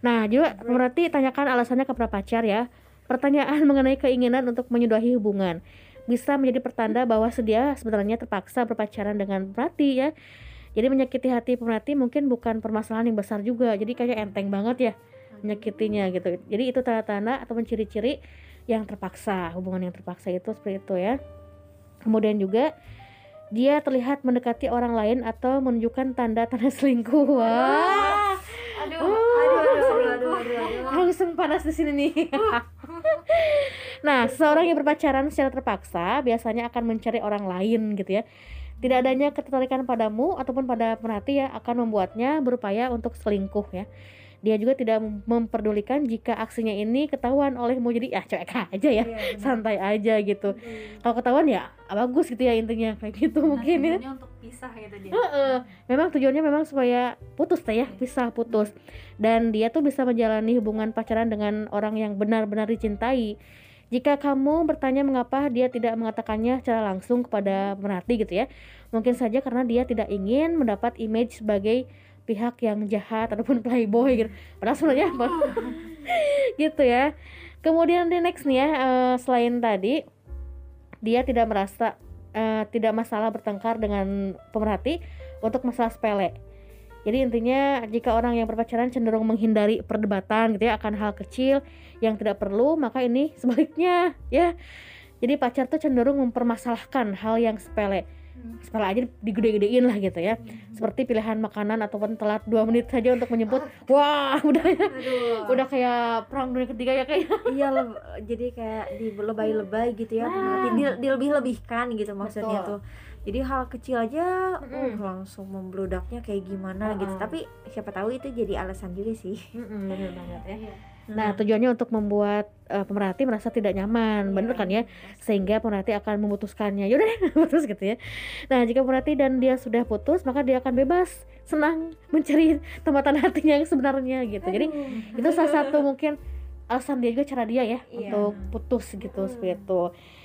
Nah, juga berarti tanyakan alasannya kepada pacar ya. Pertanyaan mengenai keinginan untuk menyudahi hubungan bisa menjadi pertanda bahwa sedia sebenarnya terpaksa berpacaran dengan pemerhati ya. Jadi menyakiti hati pemerhati mungkin bukan permasalahan yang besar juga. Jadi kayak enteng banget ya menyakitinya gitu. Jadi itu tanda-tanda atau ciri-ciri yang terpaksa hubungan yang terpaksa itu seperti itu ya. Kemudian juga dia terlihat mendekati orang lain atau menunjukkan tanda-tanda selingkuh. Wah. Aduh, uh, aduh, aduh, aduh, aduh, aduh, langsung panas di sini nih. Nah seorang yang berpacaran secara terpaksa biasanya akan mencari orang lain gitu ya. Tidak adanya ketertarikan padamu ataupun pada pemerhati ya akan membuatnya berupaya untuk selingkuh ya dia juga tidak memperdulikan jika aksinya ini ketahuan olehmu jadi ya cuek aja ya iya, santai aja gitu. Hmm. kalau ketahuan ya bagus gitu ya intinya kayak gitu nah, mungkin ya. untuk pisah gitu dia. Uh -uh. memang tujuannya memang supaya putus teh ya pisah putus. Dan dia tuh bisa menjalani hubungan pacaran dengan orang yang benar-benar dicintai. Jika kamu bertanya mengapa dia tidak mengatakannya secara langsung kepada merhati gitu ya mungkin saja karena dia tidak ingin mendapat image sebagai pihak yang jahat ataupun playboy gitu. Padahal sebenarnya gitu ya. Kemudian di next nih ya uh, selain tadi dia tidak merasa uh, tidak masalah bertengkar dengan pemerhati untuk masalah sepele. Jadi intinya jika orang yang berpacaran cenderung menghindari perdebatan gitu ya akan hal kecil yang tidak perlu maka ini sebaliknya ya. Jadi pacar tuh cenderung mempermasalahkan hal yang sepele setelah aja digede-gedein lah gitu ya. Hmm. seperti pilihan makanan ataupun telat dua menit saja untuk menyebut wah udah ya. Udah kayak perang dunia ketiga ya kayak. Iya jadi kayak di lebay-lebay gitu ya nah. di, di lebih-lebihkan gitu maksudnya Betul. tuh. Jadi hal kecil aja mm uh, langsung membludaknya kayak gimana uh gitu tapi siapa tahu itu jadi alasan juga sih. Mm -mm, benar banget ya. Iya. Nah, tujuannya untuk membuat uh, pemerhati merasa tidak nyaman, yeah. bener kan ya? Sehingga pemerhati akan memutuskannya. Yaudah deh, putus gitu ya. Nah, jika pemerhati dan dia sudah putus, maka dia akan bebas, senang mencari tempatan hatinya yang sebenarnya gitu. Jadi, itu salah satu mungkin alasan dia juga cara dia ya yeah. untuk putus gitu hmm. seperti itu.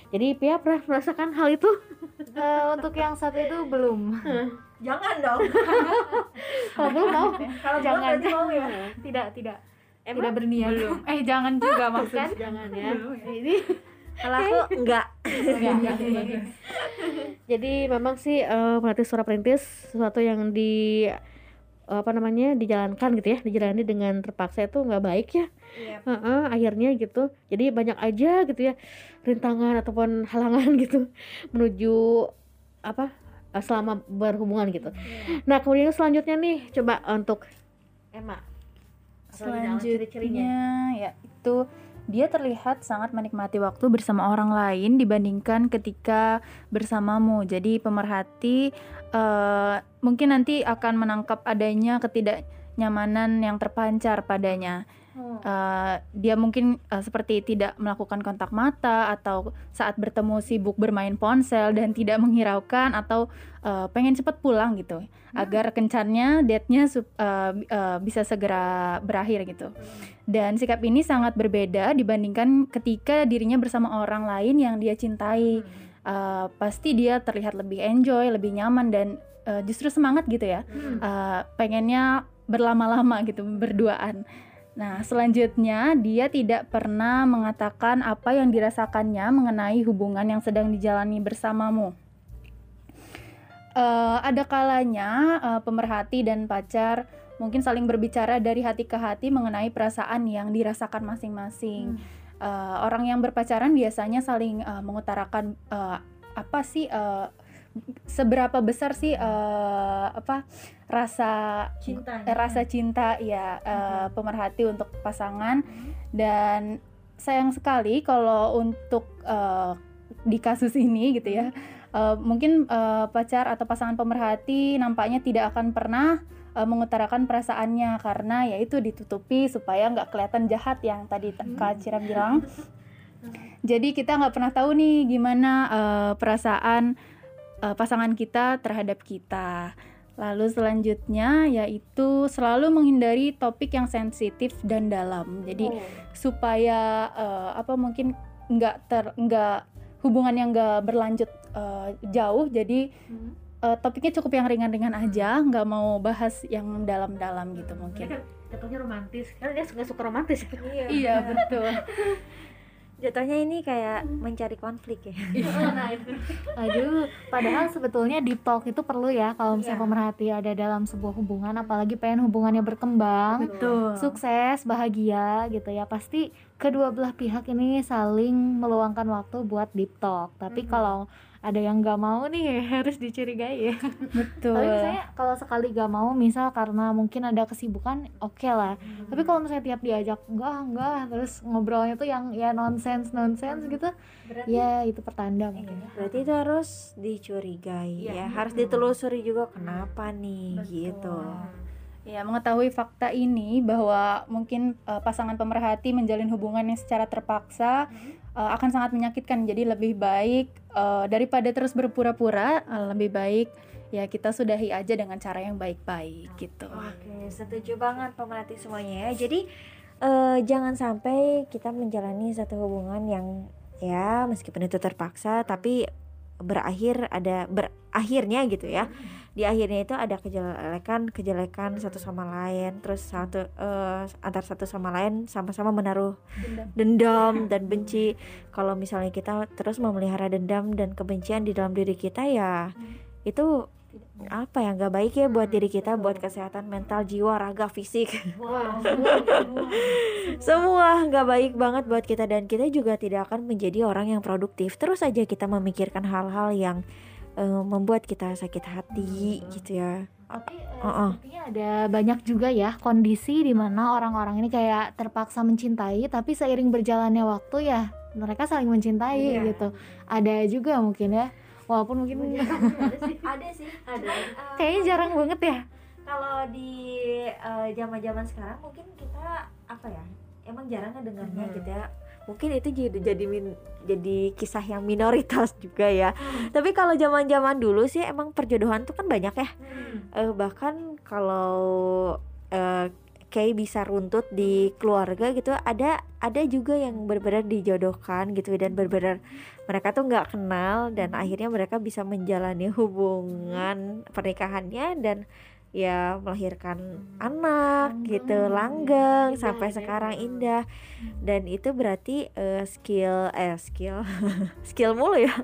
Jadi Pia pernah merasakan hal itu? Uh, untuk yang satu itu belum. Jangan dong. Kalau belum mau. Kalau jangan mau ya. Tidak, tidak. Emang? Tidak berniat. Belum. Eh jangan juga maksudnya. Jangan ya. Ini kalau aku enggak. enggak, Jadi memang sih uh, melatih suara perintis sesuatu yang di apa namanya dijalankan gitu ya dijalani dengan terpaksa itu nggak baik ya yep. uh -uh, akhirnya gitu jadi banyak aja gitu ya rintangan ataupun halangan gitu menuju apa selama berhubungan gitu yeah. nah kemudian selanjutnya nih coba untuk Emma selanjutnya ya itu dia terlihat sangat menikmati waktu bersama orang lain dibandingkan ketika bersamamu. Jadi pemerhati uh, mungkin nanti akan menangkap adanya ketidaknyamanan yang terpancar padanya. Uh, dia mungkin uh, seperti tidak melakukan kontak mata atau saat bertemu sibuk bermain ponsel dan tidak menghiraukan atau uh, pengen cepat pulang gitu hmm. agar kencannya date-nya uh, uh, bisa segera berakhir gitu. Dan sikap ini sangat berbeda dibandingkan ketika dirinya bersama orang lain yang dia cintai. Uh, pasti dia terlihat lebih enjoy, lebih nyaman dan uh, justru semangat gitu ya. Uh, pengennya berlama-lama gitu berduaan. Nah, selanjutnya dia tidak pernah mengatakan apa yang dirasakannya mengenai hubungan yang sedang dijalani bersamamu. Uh, ada kalanya uh, pemerhati dan pacar mungkin saling berbicara dari hati ke hati mengenai perasaan yang dirasakan masing-masing. Hmm. Uh, orang yang berpacaran biasanya saling uh, mengutarakan uh, apa sih uh, seberapa besar sih uh, apa rasa cinta eh, rasa cinta ya uh, pemerhati untuk pasangan. Dan sayang sekali kalau untuk uh, di kasus ini gitu ya uh, mungkin uh, pacar atau pasangan pemerhati nampaknya tidak akan pernah uh, mengutarakan perasaannya karena ya itu ditutupi supaya nggak kelihatan jahat yang tadi Kak Cira bilang. Jadi kita nggak pernah tahu nih gimana uh, perasaan uh, pasangan kita terhadap kita. Lalu selanjutnya yaitu selalu menghindari topik yang sensitif dan dalam. Jadi oh. supaya uh, apa mungkin nggak ter nggak hubungan yang nggak berlanjut uh, jauh. Jadi hmm. uh, topiknya cukup yang ringan-ringan aja, nggak mau bahas yang dalam-dalam gitu mungkin. Jatuhnya romantis, kan dia suka suka romantis. Iya, iya betul. jatuhnya ini kayak hmm. mencari konflik ya. Iya. Nah, Aduh, padahal sebetulnya deep talk itu perlu ya kalau misalnya yeah. pemerhati ada dalam sebuah hubungan, apalagi pengen hubungannya berkembang, Betul. sukses, bahagia gitu ya. Pasti kedua belah pihak ini saling meluangkan waktu buat deep talk. Tapi -hmm. kalau ada yang nggak mau nih harus dicurigai ya betul tapi misalnya kalau sekali nggak mau misal karena mungkin ada kesibukan oke okay lah hmm. tapi kalau misalnya tiap diajak enggak enggak terus ngobrolnya tuh yang ya nonsens nonsens hmm. gitu berarti, ya itu pertanda mungkin iya, berarti itu harus dicurigai ya, ya. harus ditelusuri juga kenapa nih betul. gitu Ya, mengetahui fakta ini bahwa mungkin uh, pasangan pemerhati menjalin hubungan yang secara terpaksa hmm. uh, akan sangat menyakitkan. Jadi lebih baik uh, daripada terus berpura-pura, uh, lebih baik ya kita sudahi aja dengan cara yang baik-baik gitu. Oke, setuju banget pemerhati semuanya ya. Jadi uh, jangan sampai kita menjalani satu hubungan yang ya meskipun itu terpaksa tapi berakhir ada berakhirnya gitu ya. Hmm di akhirnya itu ada kejelekan kejelekan satu sama lain terus satu uh, antar satu sama lain sama-sama menaruh dendam, dendam dan benci. Kalau misalnya kita terus memelihara dendam dan kebencian di dalam diri kita ya hmm. itu apa yang gak baik ya buat diri kita buat kesehatan mental jiwa raga fisik. Semua nggak baik banget buat kita dan kita juga tidak akan menjadi orang yang produktif. Terus saja kita memikirkan hal-hal yang uh, membuat kita sakit hati hmm. gitu ya. Tapi uh, uh -uh. sepertinya ada banyak juga ya kondisi di mana orang-orang ini kayak terpaksa mencintai tapi seiring berjalannya waktu ya mereka saling mencintai yeah. gitu. Ada juga mungkin ya. Walaupun mungkin ada sih, ada sih, ada. Uh, Kayaknya jarang banget ya. Kalau di zaman-zaman uh, sekarang mungkin kita apa ya? Emang jarang ngedengarnya hmm. gitu ya mungkin itu jadi jadi min, jadi kisah yang minoritas juga ya hmm. tapi kalau zaman zaman dulu sih emang perjodohan tuh kan banyak ya hmm. uh, bahkan kalau uh, kayak bisa runtut di keluarga gitu ada ada juga yang benar-benar dijodohkan gitu dan benar-benar mereka tuh nggak kenal dan akhirnya mereka bisa menjalani hubungan pernikahannya dan ya melahirkan anak gitu langgeng indah, sampai sekarang indah. Dan itu berarti uh, skill eh skill skill mulu ya.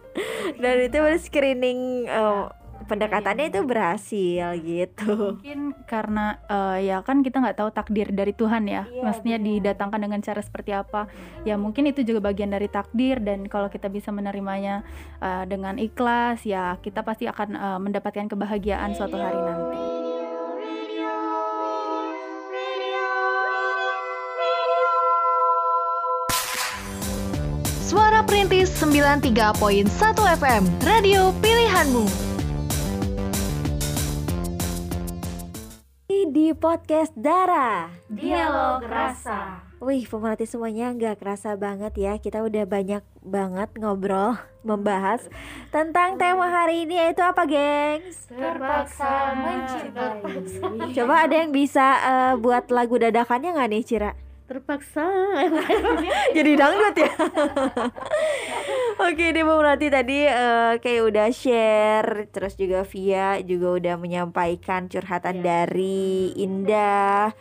Dan itu berarti screening uh, pendekatannya itu berhasil gitu. Mungkin karena uh, ya kan kita nggak tahu takdir dari Tuhan ya. Iya, maksudnya bener. didatangkan dengan cara seperti apa. Ya mungkin itu juga bagian dari takdir. Dan kalau kita bisa menerimanya uh, dengan ikhlas ya kita pasti akan uh, mendapatkan kebahagiaan suatu hari nanti. Suara Perintis 93.1 FM, radio pilihanmu. di podcast Dara Dialog Rasa. Wih, pemerhati semuanya nggak kerasa banget ya Kita udah banyak banget ngobrol, membahas Tentang tema hari ini yaitu apa, gengs? Terpaksa mencintai. Coba ada yang bisa eh, buat lagu dadakannya nggak nih, Cira? Terpaksa. Jadi dangdut ya. Oke deh pemerhati tadi eh, kayak udah share Terus juga Via juga udah menyampaikan curhatan dari Indah.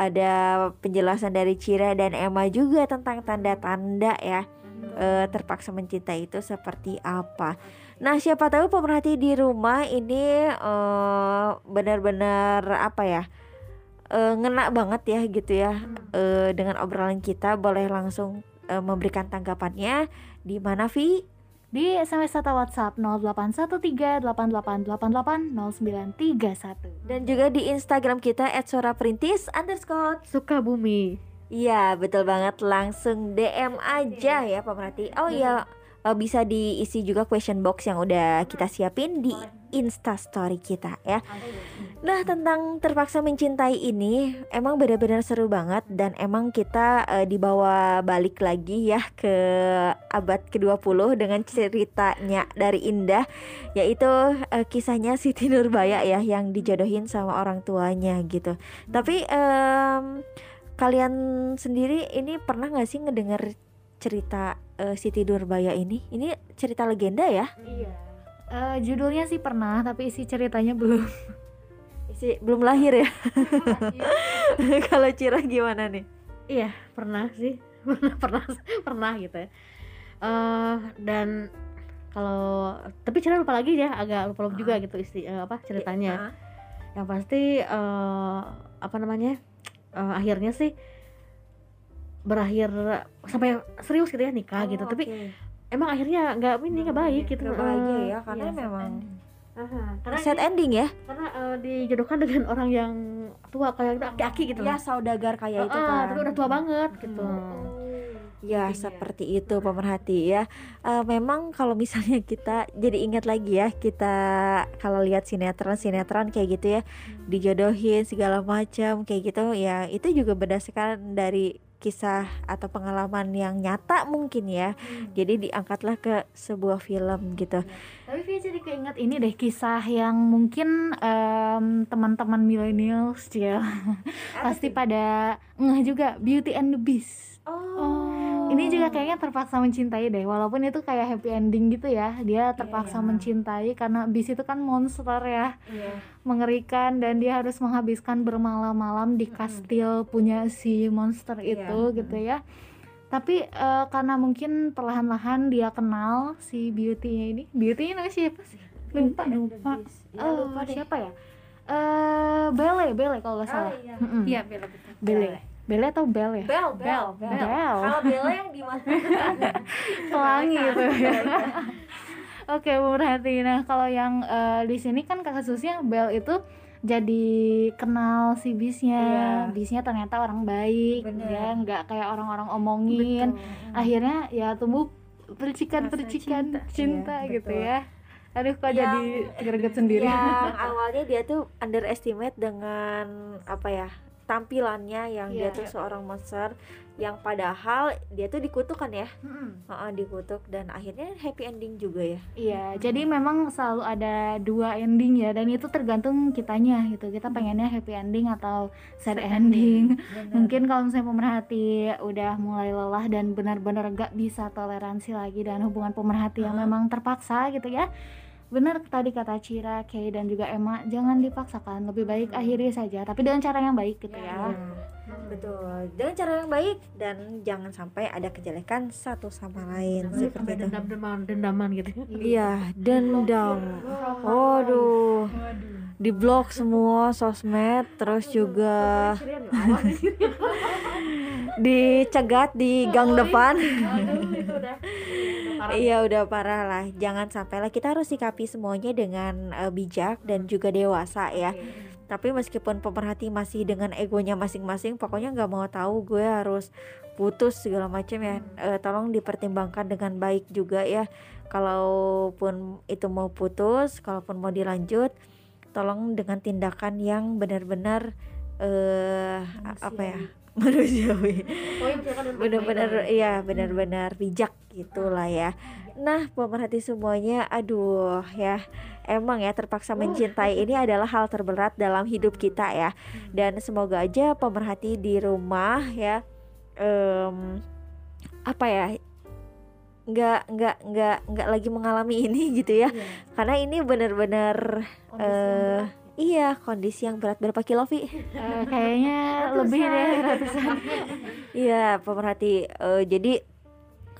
Ada penjelasan dari Cira dan Emma juga tentang tanda-tanda ya. Eh, Terpaksa mencintai itu seperti apa. Nah siapa tahu pemerhati di rumah ini eh, benar-benar apa ya eh, ngena banget ya gitu ya eh, dengan obrolan kita boleh langsung eh, memberikan tanggapannya di mana Vi? Di SMS atau WhatsApp 081388880931. Dan juga di Instagram kita @suaraperintis underscore. suka bumi Iya betul banget langsung DM aja ya pemerhati. Oh iya eh, bisa diisi juga question box yang udah kita siapin di Insta Story kita ya. Nah tentang terpaksa mencintai ini emang benar-benar seru banget dan emang kita eh, dibawa balik lagi ya ke abad ke-20 dengan ceritanya dari Indah yaitu eh, kisahnya Siti Nurbaya ya yang dijodohin sama orang tuanya gitu. Tapi em, kalian sendiri ini pernah nggak sih ngedenger cerita eh, Siti Nurbaya ini? Ini cerita legenda ya? Iya. Eh, judulnya sih pernah, tapi isi ceritanya belum. Isi belum lahir ya? Kalau Cira gimana nih? iya pernah sih pernah pernah pernah gitu ya Eh, dan kalau tapi cerita lupa lagi ya agak lupa lupa juga gitu isti eh, apa ceritanya yang pasti eh, apa namanya eh, akhirnya sih berakhir sampai serius gitu ya nikah gitu tapi emang akhirnya nggak ini nggak baik gitu Nggak bahagia ya karena iya, memang aha. karena ini- ending ya? karena eh, dijodohkan dengan orang yang tua kayak aki-aki gitu Ya loh. saudagar kayak itu Heeh, kan. tapi udah tua banget gitu Ya Intinya. seperti itu pemerhati ya. Eh, memang kalau misalnya kita jadi ingat lagi ya kita kalau lihat sinetron sinetron kayak gitu ya dijodohin segala macam kayak gitu ya itu juga berdasarkan dari kisah atau pengalaman yang nyata mungkin ya. Jadi diangkatlah ke sebuah film gitu. Tapi Via jadi keinget ini deh kisah yang mungkin em, teman-teman millennials ya pasti pada ngeh juga Beauty and the Beast. Oh. Ini juga kayaknya terpaksa mencintai deh, walaupun itu kayak happy ending gitu ya. Dia terpaksa Iya. mencintai karena Beast itu kan monster ya, Iya. mengerikan dan dia harus menghabiskan bermalam-malam di kastil punya si monster Iya. itu gitu ya. Tapi eh, karena mungkin perlahan-lahan dia kenal si Beauty-nya ini. Beauty-nya namanya siapa sih? Lupa, lupa. Ya, Oh, lupa deh. siapa ya? Eh, Bele, Bele kalau nggak salah. iya. Mm-mm. Iya, bela betul. Bele. Bele atau Bel ya? Bel, bel, Bel. Kalau Bella yang di mana? pelangi gitu ya. Oke, berarti nah kalau yang eh, di sini kan kasusnya Bel itu jadi kenal si bisnya, Iya. bisnya ternyata orang baik, Bener. ya nggak kayak orang-orang omongin. Akhirnya ya tumbuh percikan-percikan Rasa cinta, Iya, gitu betul. ya. Aduh kok Yang- jadi greget sendiri. Yang awalnya dia tuh underestimate dengan apa ya tampilannya yang dia Iya. tuh seorang monster yang padahal dia tuh dikutukan ya Mm-mm. Heeh, dikutuk dan akhirnya happy ending juga ya Iya, jadi memang selalu ada dua ending ya dan itu tergantung kitanya gitu. Kita pengennya happy ending atau sad, ending. Mungkin kalau misalnya pemerhati udah mulai lelah dan benar-benar gak bisa toleransi lagi dan hubungan pemerhati yang memang terpaksa gitu ya. Benar tadi kata Cira, Kay dan juga Emma, jangan dipaksakan, lebih baik akhiri saja tapi dengan cara yang baik gitu ya. betul. Dengan cara yang baik dan jangan sampai ada kejelekan satu sama lain sampai seperti itu. dendam dendaman dendaman gitu. Iya. Dendam. Waduh di blok semua sosmed terus juga dicegat di gang depan. Iya udah parah lah. Jangan sampai lah Kita harus sikapi semuanya dengan eh, bijak Dan juga dewasa ya. Tapi meskipun pemerhati masih dengan egonya masing-masing Pokoknya nggak mau tahu gue harus putus segala macam ya. Eh, Tolong dipertimbangkan dengan baik juga ya. Kalaupun itu mau putus Kalaupun mau dilanjut tolong dengan tindakan yang benar-benar eh apa ya? Manusiawi. Benar-benar iya benar-benar bijak gitulah ya. Nah pemerhati semuanya aduh ya emang ya terpaksa mencintai ini adalah hal terberat dalam hidup kita ya. Dan semoga aja pemerhati di rumah ya um, apa ya nggak nggak nggak nggak lagi mengalami ini gitu ya. Karena ini benar-benar eh iya kondisi yang berat. Berapa kilo Vi? Eh, kayaknya lebih deh ratusan. Iya pemerhati Eh, jadi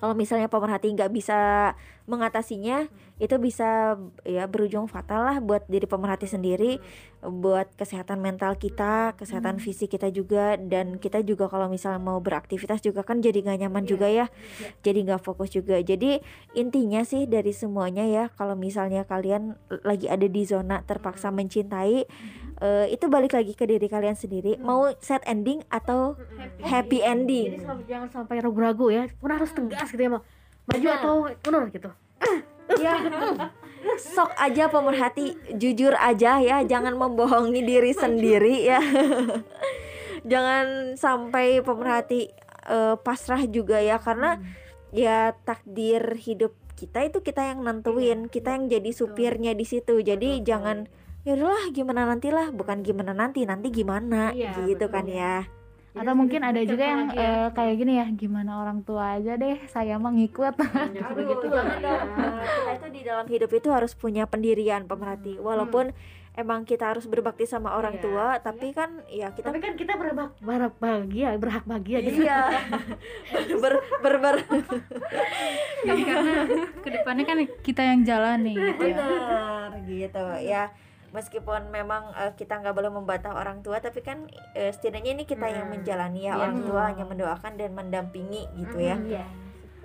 kalau misalnya pemerhati nggak bisa mengatasinya itu bisa ya berujung fatal lah buat diri pemerhati sendiri buat kesehatan mental kita kesehatan fisik kita juga dan kita juga kalau misalnya mau beraktivitas juga kan jadi nggak nyaman juga ya jadi nggak fokus juga. Jadi intinya sih dari semuanya ya kalau misalnya kalian lagi ada di zona terpaksa mencintai eh, itu balik lagi ke diri kalian sendiri. Mau sad ending atau happy ending? Jadi jangan sampai ragu-ragu ya. Pun harus tegas gitu ya, mau maju Benar. atau mundur gitu. ya. Sok aja pemerhati jujur aja ya jangan membohongi diri sendiri ya. Jangan sampai pemerhati eh, pasrah juga ya karena ya takdir hidup kita itu kita yang nentuin kita yang jadi supirnya di situ. Jadi jangan ya udahlah gimana nantilah bukan gimana nanti nanti gimana Iya, gitu betul. kan ya atau mungkin ada juga yang ya. eh, kayak gini ya gimana orang tua aja deh saya mah ngikut lah. jangan dong. kita itu di dalam hidup itu harus punya pendirian pemerhati walaupun emang kita harus berbakti sama orang Iya. tua tapi kan ya kita Tapi kan kita berhak berhak bahagia, berhak bahagia gitu. iya ber ber ber Jadi karena ke depannya kan kita yang jalan nih gitu ya. benar gitu ya meskipun memang eh, kita nggak boleh membantah orang tua tapi kan eh, setidaknya ini kita yang menjalani ya Iya. orang tua hanya mendoakan dan mendampingi gitu ya Iya.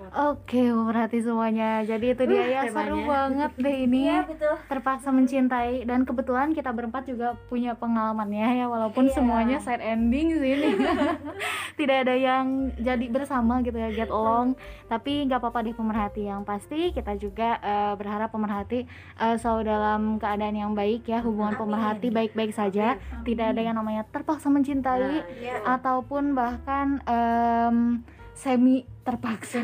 Oke, pemerhati semuanya. Jadi itu dia ya seru temanya. banget deh ini. Iya, betul Terpaksa mencintai dan kebetulan kita berempat juga punya pengalamannya ya walaupun Iya. semuanya side ending sih ini. Tidak ada yang jadi bersama gitu ya get along. Tapi nggak apa-apa deh pemerhati yang pasti kita juga eh, berharap pemerhati eh, selalu dalam keadaan yang baik ya hubungan pemerhati baik-baik saja. Tidak ada yang namanya terpaksa mencintai Iya. ataupun bahkan em, semi terpaksa.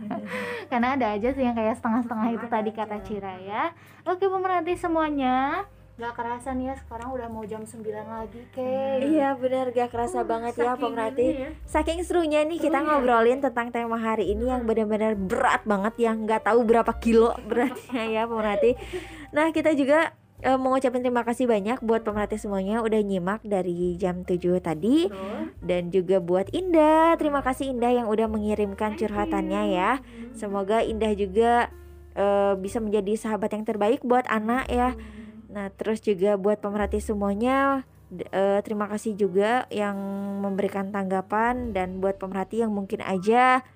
Karena ada aja sih yang kayak setengah-setengah itu tadi kata Cira ya. Oke pemerhati semuanya. Gak kerasa nih ya sekarang udah mau jam 9 lagi ke. Iya benar. Gak kerasa banget ya pemerhati ya. Saking serunya nih kita ngobrolin tentang tema hari ini yang benar-benar berat banget yang nggak tahu berapa kilo beratnya ya pemerhati. Nah kita juga eh, mau ngucapin terima kasih banyak buat pemerhati semuanya udah nyimak dari jam 7 tadi dan juga buat Indah. Terima kasih Indah yang udah mengirimkan curhatannya ya. Semoga Indah juga eh, bisa menjadi sahabat yang terbaik buat anak ya. Nah, terus juga buat pemerhati semuanya eh, terima kasih juga yang memberikan tanggapan dan buat pemerhati yang mungkin aja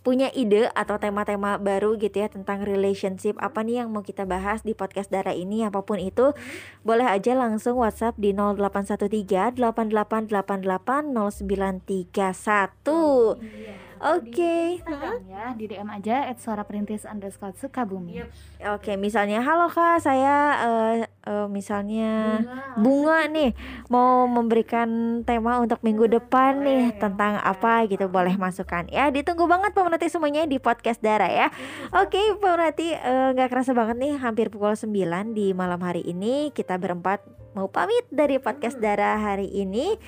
punya ide atau tema-tema baru gitu ya tentang relationship apa nih yang mau kita bahas di podcast Dara ini? Apa pun itu boleh aja langsung WhatsApp di 0813 8888 0931 Oke, Instagram ya di DM aja at suara perintis underscore sukabumi. Oke misalnya halo kak saya eh, eh, misalnya bunga. nih mau memberikan tema untuk minggu depan nih tentang apa gitu boleh. masukkan. Ya ditunggu banget pemerhati semuanya di podcast Dara ya. Oke pemerhati eh, nggak kerasa banget nih hampir pukul 9 di malam hari ini kita berempat mau pamit dari podcast Dara hari ini.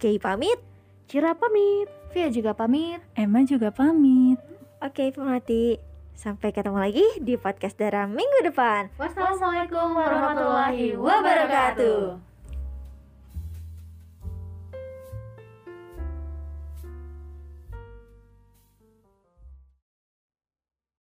Kay pamit. Cira pamit. Via juga pamit Emma juga pamit. oke pemerhati sampai ketemu lagi di podcast Dara minggu depan Wassalamualaikum warahmatullahi wabarakatuh.